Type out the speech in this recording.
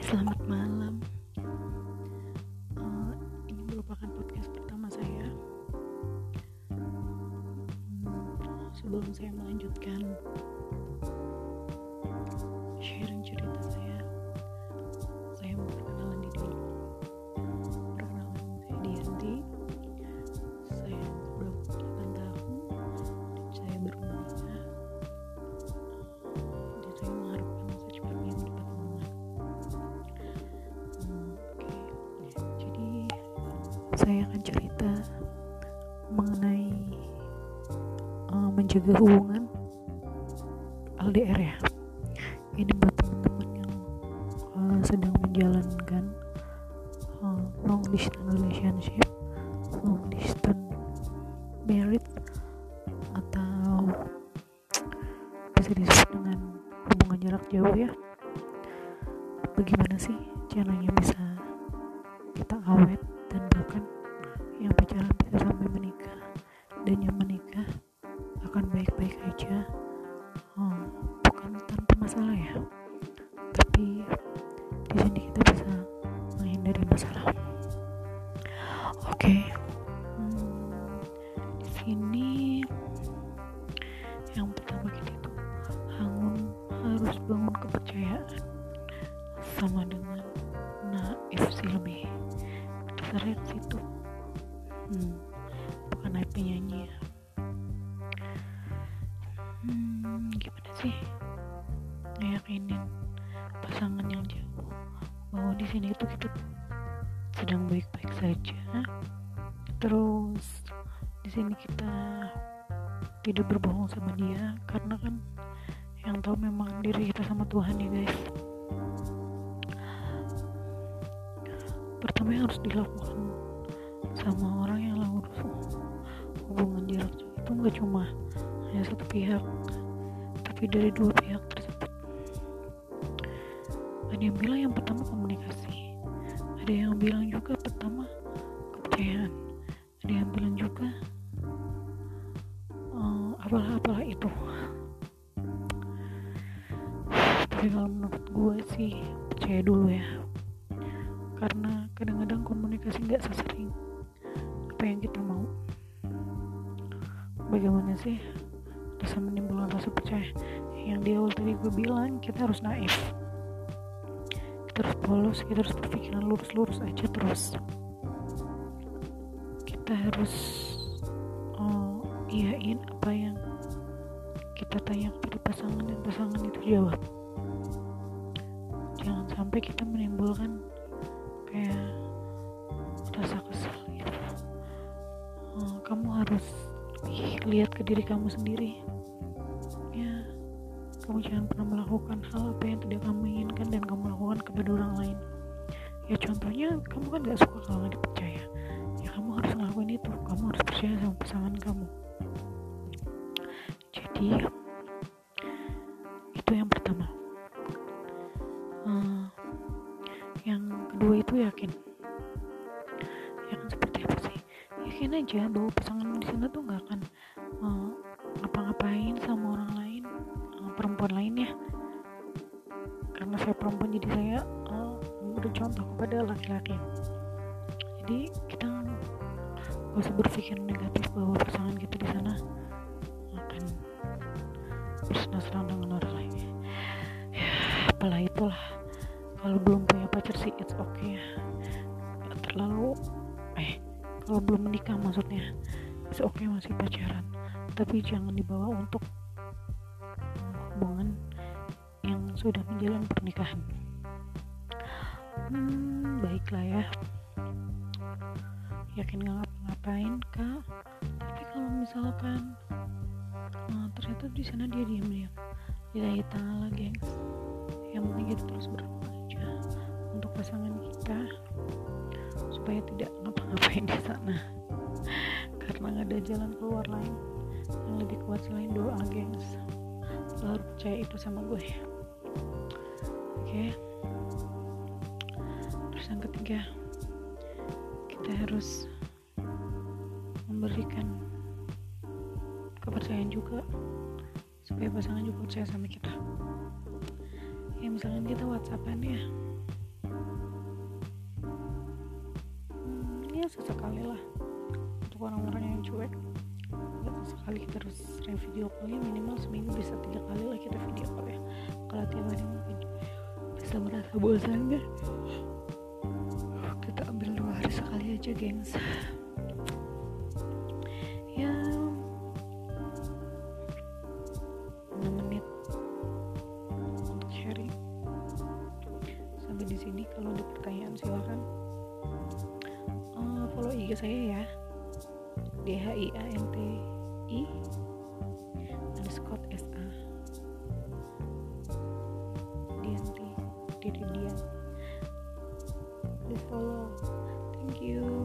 selamat malam. Uh, ini merupakan podcast pertama saya. Hmm, sebelum saya melanjutkan sharing saya akan cerita mengenai uh, menjaga hubungan LDR ya. Ini buat teman-teman yang uh, sedang menjalankan uh, long distance relationship long distance married atau bisa disebut dengan hubungan jarak jauh ya. Bagaimana sih caranya bisa kita awet dan bahkan yang pacaran bisa sampai menikah dan yang menikah akan baik-baik aja. Oh, bukan tanpa masalah ya. Tapi di sini kita bisa menghindari masalah. Oke. Hmm, di sini yang pertama kita itu bangun harus bangun kepercayaan sama dengan dasarnya ke situ hmm, bukan naif penyanyi ya. Hmm, gimana sih? Ngeyakinin pasangan yang jauh bahwa di sini itu kita sedang baik-baik saja. Terus di sini kita tidak berbohong sama dia karena kan yang tahu memang diri kita sama Tuhan ya guys pertama yang harus dilakukan sama orang yang langsung hubungan jarak jauh itu nggak cuma hanya satu pihak tapi dari dua pihak tersebut. Ada yang bilang yang pertama komunikasi ada yang bilang juga pertama kepercayaan ada yang bilang juga uh, apalah-apalah itu. Tapi kalau menurut gue sih percaya dulu ya karena kadang-kadang komunikasi nggak sesering apa yang kita mau. Bagaimana sih bisa menimbulkan rasa percaya? Yang di awal tadi gue bilang kita harus naif. Kita harus polos kita harus berpikiran lurus-lurus aja terus. Kita harus oh, iyain apa yang kita tanya kepada pasangan dan pasangan itu jawab. Jangan sampai kita menimbulkan lihat ke diri kamu sendiri. Ya kamu jangan pernah melakukan hal apa yang tidak kamu inginkan dan kamu lakukan kepada orang lain. Ya contohnya kamu kan gak suka kalau nggak dipercaya. Ya kamu harus ngelakuin itu. Kamu harus percaya sama pasangan kamu. Jadi yakin aja bahwa pasangan di sana tuh nggak akan uh, ngapa-ngapain sama orang lain uh, perempuan lainnya karena saya perempuan jadi saya uh, bercontoh kepada laki-laki. Jadi kita gak usah berpikir negatif bahwa pasangan kita di sana akan bersenang-senang dengan orang lain. Ya apalah itulah. Kalau belum punya pacar sih it's okay. Terlalu kalau belum menikah maksudnya it's okay masih pacaran. Tapi jangan dibawa untuk hubungan yang sudah menjalin pernikahan. Hmm, baiklah ya. Yakin gak ngapa-ngapain kak? Tapi kalau misalkan nah, ternyata di sana dia diam-diam. Lillahi ta'ala gengs yang penting terus berdoa aja untuk pasangan kita supaya tidak ngapa-ngapain di sana. Karena nggak ada jalan keluar lain. Yang lebih kuat selain doa gengs. Harus percaya itu sama gue. Oke. Terus yang ketiga kita harus memberikan kepercayaan juga. Supaya pasangan juga percaya sama kita. Ya misalkan kita whatsappan ya sesekali lah. Untuk orang-orang yang cuek nggak sekali kita harus video call minimal seminggu bisa tiga kali lah kita video call ya kalau tiap hari mungkin bisa merasa bosan kan kita ambil dua hari sekali aja gengs. Ya 6 menit untuk sharing. Sampai di sini kalau ada pertanyaan silahkan uh, follow IG saya ya. D H I A N T I underscore S A. Dianti Didi Dian. Please follow. Thank you